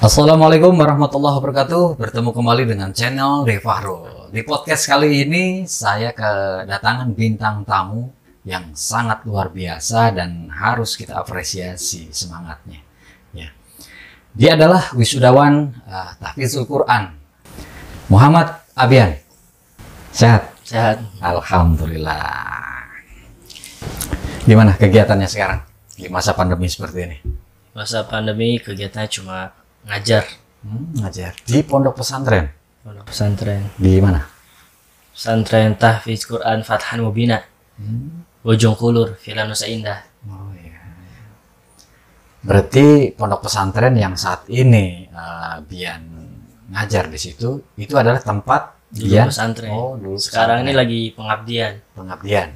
Assalamualaikum warahmatullahi wabarakatuh. Bertemu kembali dengan channel Devahro. Di podcast kali ini saya kedatangan bintang tamu yang sangat luar biasa dan harus kita apresiasi semangatnya. Ya. Dia adalah wisudawan uh, tahfizul Quran. Muhammad Abian. Sehat? Sehat. Alhamdulillah. Gimana kegiatannya sekarang di masa pandemi seperti ini? Masa pandemi kegiatannya cuma ngajar Hmm, ngajar di pondok pesantren. pondok pesantren. Di mana? Pesantren Tahfiz Quran Fathan Mubina. Hmm. Bojong Kulur, Villa Nusa Indah. Oh iya. Berarti pondok pesantren yang saat ini eh, Bian ngajar di situ itu adalah tempat Dulu Bian pesantren. Oh, dulu Sekarang ini pesantren. lagi pengabdian pengabdian.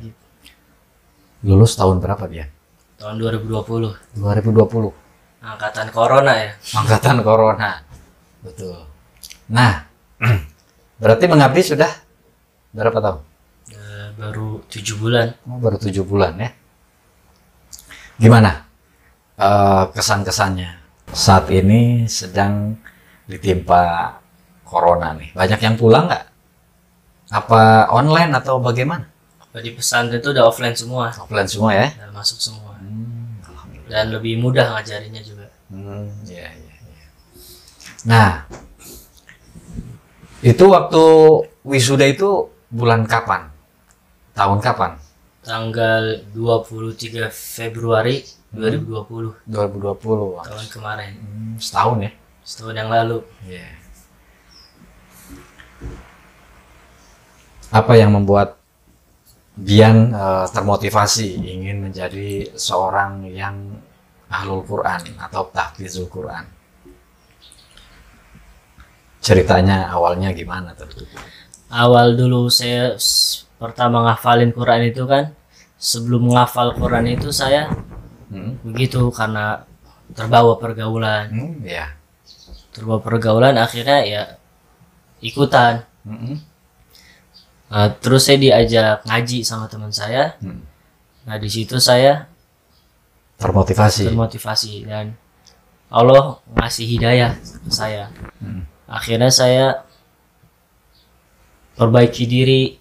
Lulus tahun berapa Bian? tahun 2020. 2020. Angkatan Corona ya. Angkatan Corona. Betul. Nah, berarti mengabdi sudah berapa tahun? Eh, baru tujuh bulan. Oh, baru tujuh bulan ya. Gimana eh, kesan-kesannya saat ini sedang ditimpa corona nih? Banyak yang pulang nggak? Apa online atau bagaimana? Di pesantren itu udah offline semua. Offline semua ya? Udah masuk semua. Hmm. Dan lebih mudah ngajarinnya juga. Hmm, ya, ya, ya. Nah, itu waktu wisuda itu bulan kapan? Tahun kapan? Tanggal 23 Februari 2020 2020. Wah, tahun kemarin. hmm, setahun ya? Setahun yang lalu. Iya. Apa yang membuat Bian eh, termotivasi ingin menjadi seorang yang ahlul Quran atau tahfizul Quran? Ceritanya awalnya gimana tuh? awal dulu saya pertama ngafalin Quran itu kan sebelum menghafal Quran itu saya Hmm? begitu karena terbawa pergaulan Hmm, ya. terbawa pergaulan akhirnya ya ikutan Hmm, Nah, terus saya diajak ngaji sama teman saya hmm. nah di situ saya Termotivasi. termotivasi dan Allah ngasih hidayah ke saya Hmm. akhirnya saya perbaiki diri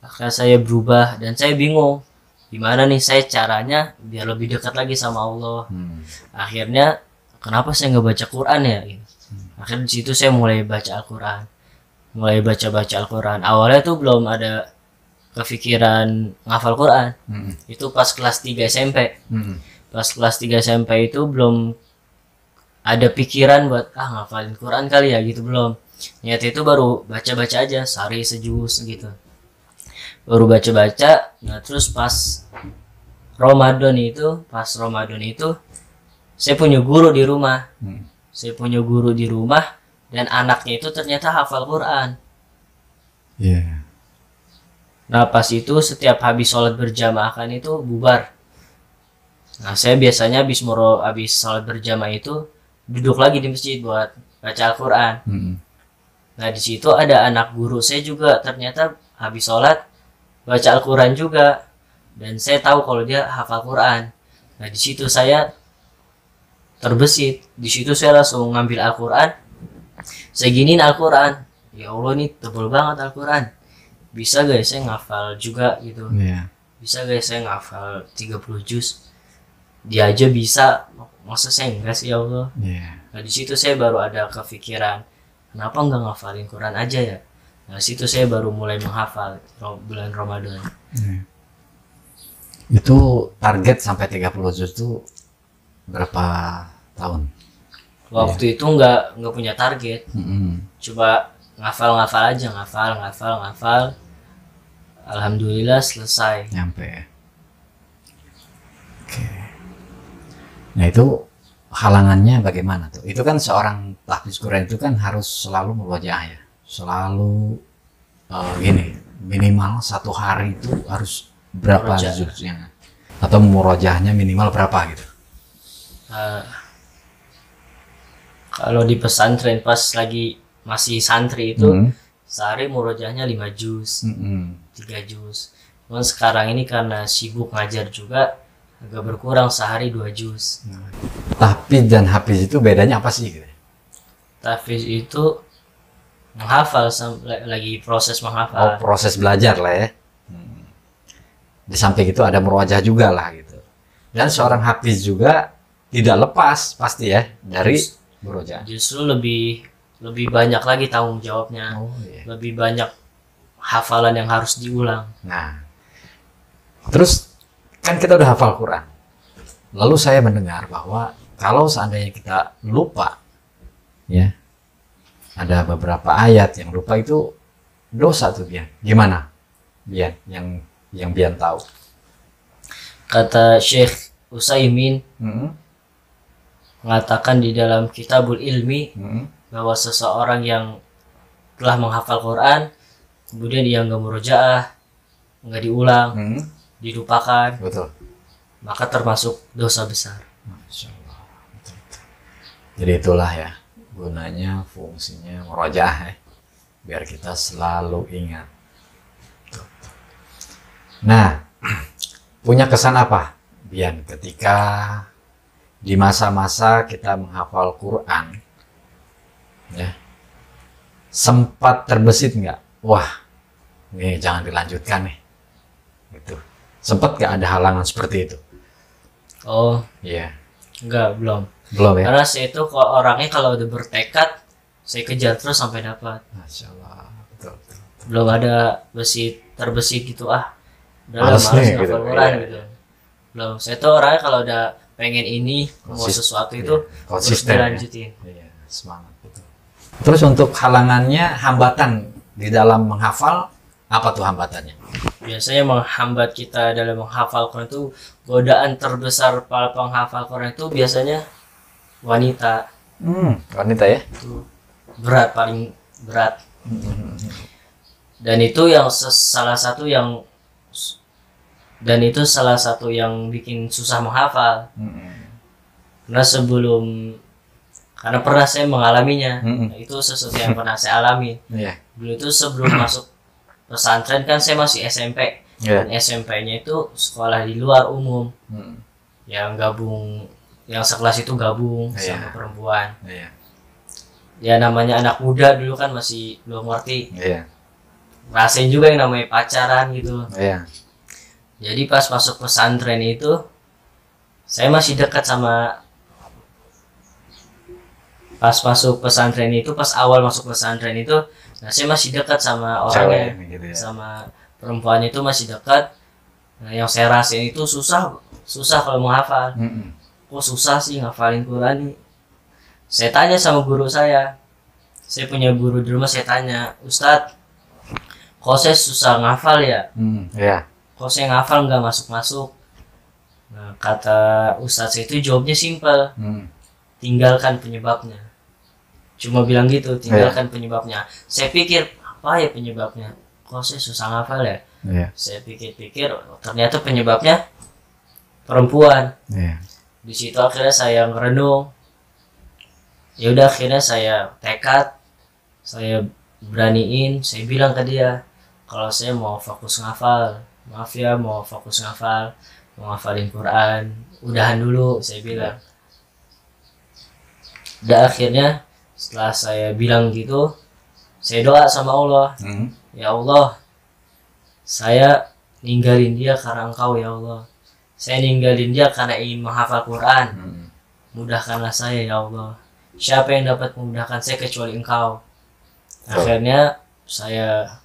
akhirnya saya berubah dan saya bingung gimana nih saya caranya biar lebih dekat lagi sama Allah Hmm. akhirnya kenapa saya nggak baca Quran ya gitu. akhirnya di situ saya mulai baca Al-Quran mulai baca baca Al-Quran awalnya tuh belum ada kepikiran ngafal Quran Hmm. itu pas kelas 3 SMP Hmm. Pas kelas 3 SMP itu belum ada pikiran buat ah ngafalin Quran kali ya gitu belum niat itu baru baca-baca aja sehari sejus gitu baru baca-baca nah terus pas Ramadan itu pas Ramadan itu saya punya guru di rumah Hmm. saya punya guru di rumah dan anaknya itu ternyata hafal Quran Iya. Nah pas itu setiap habis sholat berjamaah kan itu bubar. Nah saya biasanya habis moro habis sholat berjamaah itu duduk lagi di masjid buat baca Al-Quran. Hmm. Nah di situ ada anak guru saya juga ternyata habis sholat baca Al-Quran juga dan saya tahu kalau dia hafal Quran. Nah di situ saya terbesit. Di situ saya langsung ngambil Al-Quran. Saya giniin Al-Quran. Ya Allah ini tebel banget Al-Quran. Bisa guys saya ngafal juga gitu. Iya. Bisa guys saya ngafal 30 juz. Dia aja bisa. Masa saya enggak sih ya Allah. Iya. Nah di situ saya baru ada kepikiran, kenapa nggak ngafalin Quran aja ya? Nah situ saya baru mulai menghafal bulan Ramadan. Iya. Itu target sampai 30 juz itu berapa tahun? Waktu itu nggak nggak punya target, Hmm. coba ngafal-ngafal aja, ngafal, ngafal, ngafal. Alhamdulillah selesai. Nyampe ya. Oke. Nah itu halangannya bagaimana tuh? Itu kan seorang tahfiz Quran itu kan harus selalu merojah ya. Selalu eh, gini, minimal satu hari itu harus berapa juznya? Atau murojahnya minimal berapa gitu? Nah, kalau di pesantren pas lagi masih santri itu Hmm. sehari murojahnya 5 juz. Mm-mm. tiga juz. Cuman sekarang ini karena sibuk ngajar juga agak berkurang sehari dua juz. Tahfiz dan hafiz itu bedanya apa sih? Gitu? tahfiz itu menghafal lagi proses Oh, menghafal proses belajar lah ya. Hmm. Di samping itu ada merwajah juga lah gitu. Dan seorang hafiz juga tidak lepas pasti ya dari merwajah. justru lebih lebih banyak lagi tanggung jawabnya Oh iya. lebih banyak hafalan yang harus diulang Nah, terus kan kita udah hafal Quran. Lalu saya mendengar bahwa kalau seandainya kita lupa, ya, ada beberapa ayat yang lupa itu dosa tuh Bian. Gimana? Bian, yang yang Bian tahu. kata Syekh Usaimin Hmm, mengatakan di dalam kitabul ilmi hmm, bahwa seseorang yang telah menghafal Quran kemudian dia nggak murojaah nggak diulang hmm, dilupakan betul. maka termasuk dosa besar Masya Allah. Betul, betul. Jadi itulah ya gunanya fungsinya merojah ya. Biar kita selalu ingat. Betul, betul. Nah, punya kesan apa Bian ketika di masa-masa kita menghafal Quran ya sempat terbesit nggak wah nih jangan dilanjutkan nih sempat nggak ada halangan seperti itu? Oh. Iya. Enggak belum. Belum ya? Karena saya itu kalau orangnya kalau udah bertekad saya kejar terus sampai dapat. Masya Allah betul, betul. belum ada besi terbesit gitu ah udah Males nih, gitu. Iya, gitu. Belum. Saya tuh orangnya kalau udah pengen ini mau Konsis- sesuatu iya, itu terus konsisten ya. dilanjutin. Iya, semangat betul. Terus untuk halangannya, hambatan di dalam menghafal, apa tuh hambatannya? biasanya menghambat kita dalam menghafal Quran itu godaan terbesar para penghafal Quran itu biasanya wanita Hmm, wanita ya? itu berat paling berat dan itu yang salah satu yang dan itu salah satu yang bikin susah menghafal Hmm, karena sebelum karena pernah saya mengalaminya. Nah, itu sesuatu yang pernah saya alami Iya. dulu itu sebelum masuk pesantren kan saya masih SMP Iya. dan SMP-nya itu sekolah di luar umum Hmm, yang gabung yang sekelas itu gabung Iya. sama perempuan Iya. ya namanya anak muda dulu kan masih belum ngerti Iya. rasain juga yang namanya pacaran gitu Iya. jadi pas masuk pesantren itu saya masih dekat sama pas masuk pesantren itu pas awal masuk pesantren itu saya masih dekat sama orangnya Cewek gitu ya. sama perempuan itu masih dekat. Nah yang saya rasain itu susah susah kalau menghafal Hmm, kok susah sih ngafalin Quran nih? Saya tanya sama guru saya. Saya punya guru di rumah saya tanya Ustadz kok saya susah ngafal ya? Hmm, Iya. kok saya ngafal nggak masuk masuk nah kata Ustadz itu jawabnya simpel. Hmm, tinggalkan penyebabnya cuma bilang gitu tinggalkan penyebabnya. Saya pikir apa ya penyebabnya? Kok saya susah ngafal ya? Iya. saya pikir-pikir ternyata penyebabnya perempuan. Iya. di situ akhirnya saya ngerenung ya udah akhirnya saya tekad saya beraniin saya bilang ke dia kalau saya mau fokus ngafal maaf ya mau fokus ngafal mau ngafalin Quran udahan dulu saya bilang. Dan akhirnya setelah saya bilang gitu saya doa sama Allah Hmm, Ya Allah, saya ninggalin dia karena Engkau ya Allah. Saya ninggalin dia karena ingin menghafal Quran. hmm, Mudahkanlah saya ya Allah. Siapa yang dapat memudahkan saya kecuali Engkau? Betul. Akhirnya saya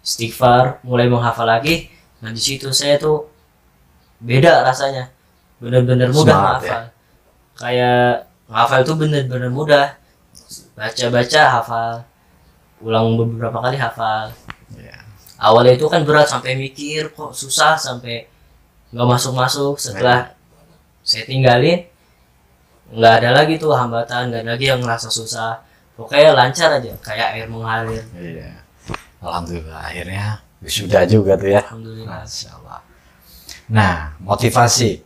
istighfar, mulai menghafal lagi. Nah di situ saya tuh beda rasanya, benar-benar mudah Semangat, menghafal. Kayak menghafal itu benar-benar mudah. Baca-baca hafal, ulang beberapa kali hafal Iya. awalnya itu kan berat sampai mikir kok susah sampai nggak masuk masuk setelah saya tinggalin nggak ada lagi tuh hambatan nggak ada lagi yang ngerasa susah pokoknya lancar aja kayak air mengalir Iya. Alhamdulillah akhirnya wisuda juga tuh ya. alhamdulillah Masya Allah. Nah, motivasi.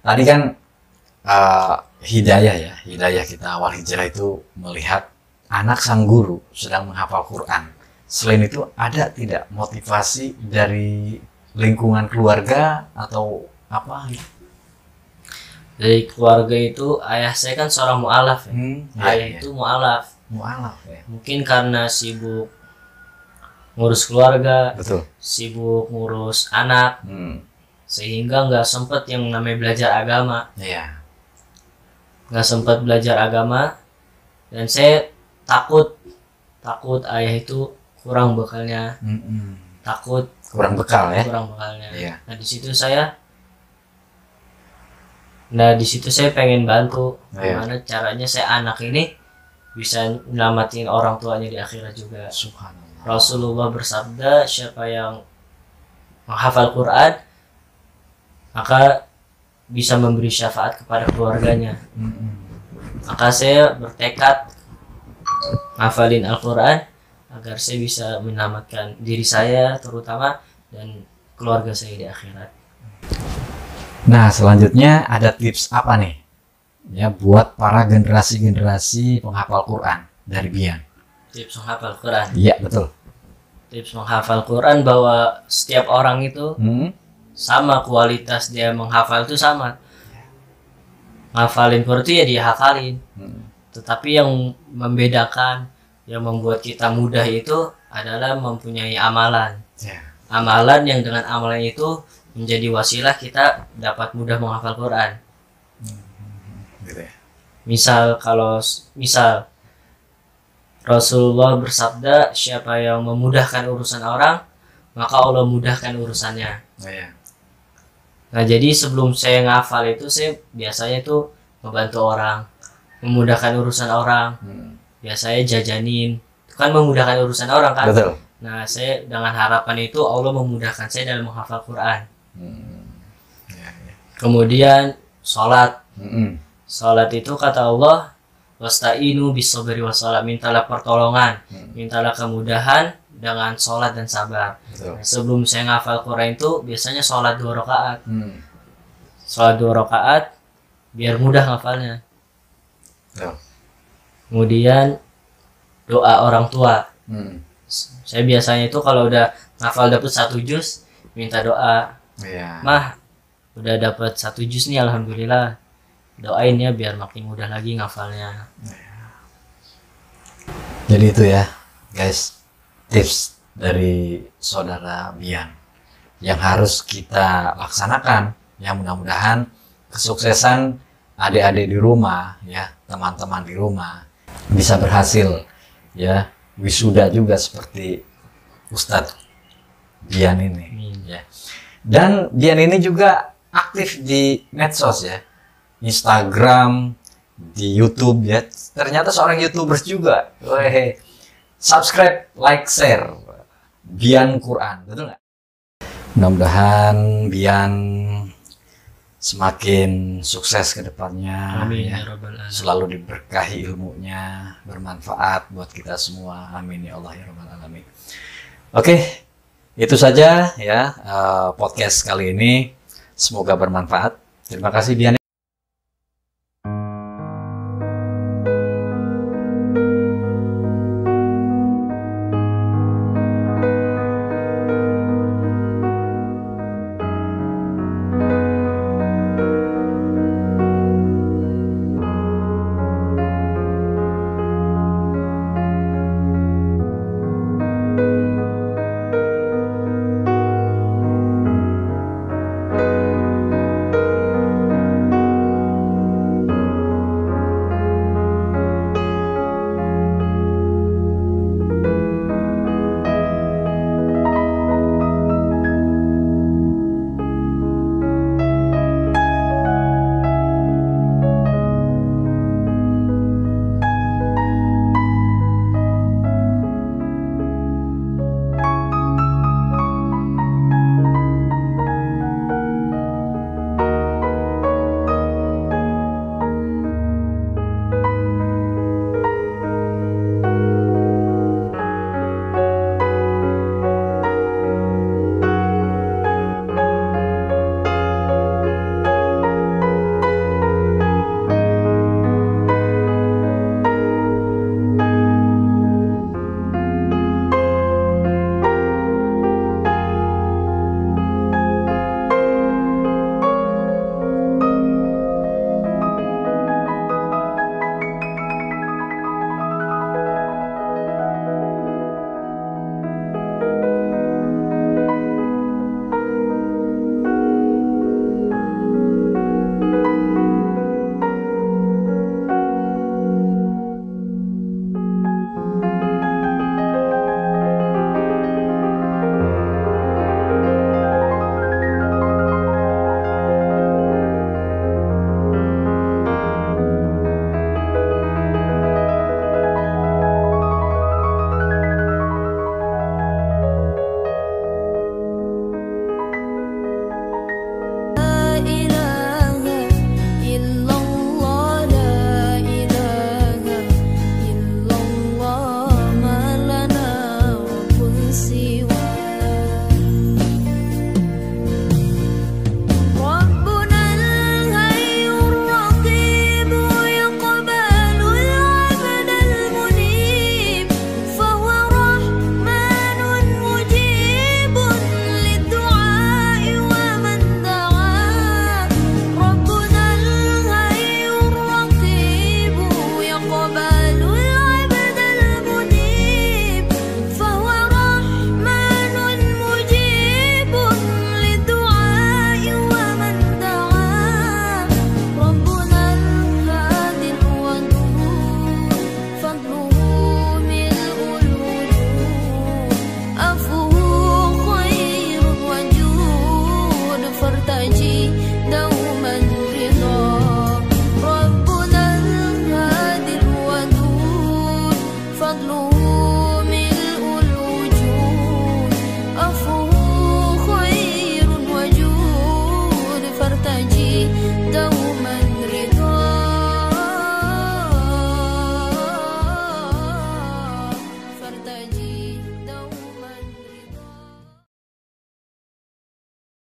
Tadi kan eh, hidayah ya, hidayah kita awal hijrah itu melihat anak sang guru sedang menghafal Quran. Selain itu ada tidak motivasi dari lingkungan keluarga atau apa dari keluarga itu ayah saya kan seorang mualaf ya. Hmm, ayah itu mualaf mualaf ya. mungkin karena sibuk ngurus keluarga Betul. sibuk ngurus anak Hmm. sehingga nggak sempet yang namanya belajar agama Iya. Nggak sempat belajar agama dan saya takut takut ayah itu kurang bekalnya Mm-mm. takut Kurang bekal ya. kurang bekalnya Iya. nah di situ saya nah di situ saya pengen bantu Iya. gimana caranya saya anak ini bisa nyelamatin orang tuanya di akhirat juga Subhanallah. Rasulullah bersabda siapa yang menghafal Quran maka bisa memberi syafaat kepada keluarganya maka saya bertekad ngafalin Al-Quran agar saya bisa menyelamatkan diri saya terutama dan keluarga saya di akhirat Nah, selanjutnya ada tips apa nih? Ya, buat para generasi-generasi penghafal Quran dari Bian. tips menghafal Quran Iya, betul. tips menghafal Quran bahwa setiap orang itu Hmm? Sama kualitas dia menghafal itu sama ngafalin Quran itu ya dia hafalin Hmm. tetapi yang membedakan yang membuat kita mudah itu adalah mempunyai amalan Ya. amalan yang dengan amalan itu menjadi wasilah kita dapat mudah menghafal Quran Gitu ya. misal kalau misal Rasulullah bersabda siapa yang memudahkan urusan orang maka Allah mudahkan urusannya Oh, iya. Nah jadi sebelum saya ngafal itu saya biasanya tuh membantu orang, memudahkan urusan orang. Hmm. Biasanya jajanin, itu kan memudahkan urusan orang kan. Betul. Nah saya dengan harapan itu Allah memudahkan saya dalam menghafal Quran. Hmm. Ya, ya. Kemudian sholat, Mm-mm. sholat itu kata Allah, wasta'inu bisabri wassalam, mintalah pertolongan, Hmm. mintalah kemudahan dengan sholat dan sabar. Betul. Sebelum saya ngafal Quran itu biasanya sholat dua rakaat. Hmm. sholat dua rakaat biar mudah ngafalnya Betul. kemudian doa orang tua Hmm. saya biasanya itu kalau udah ngafal dapet satu juz minta doa Iya. mah udah dapet satu juz nih alhamdulillah doain ya biar makin mudah lagi ngafalnya Jadi itu ya, guys, tips dari saudara Bian yang harus kita laksanakan. Ya mudah-mudahan kesuksesan adik-adik di rumah, ya teman-teman di rumah bisa berhasil, ya wisuda juga seperti Ustadz Bian ini. Ya. Dan Bian ini juga aktif di medsos ya, Instagram, di YouTube ya. Ternyata seorang youtubers juga. Weh, subscribe, like, share. Bian Quran, betul nggak? Mudah-mudahan Bian semakin sukses ke depannya. amin ya ya selalu diberkahi ilmunya, bermanfaat buat kita semua. Amin ya Allah ya Rabbal Alamin. Oke, itu saja ya eh, podcast kali ini. Semoga bermanfaat. Terima kasih Bian.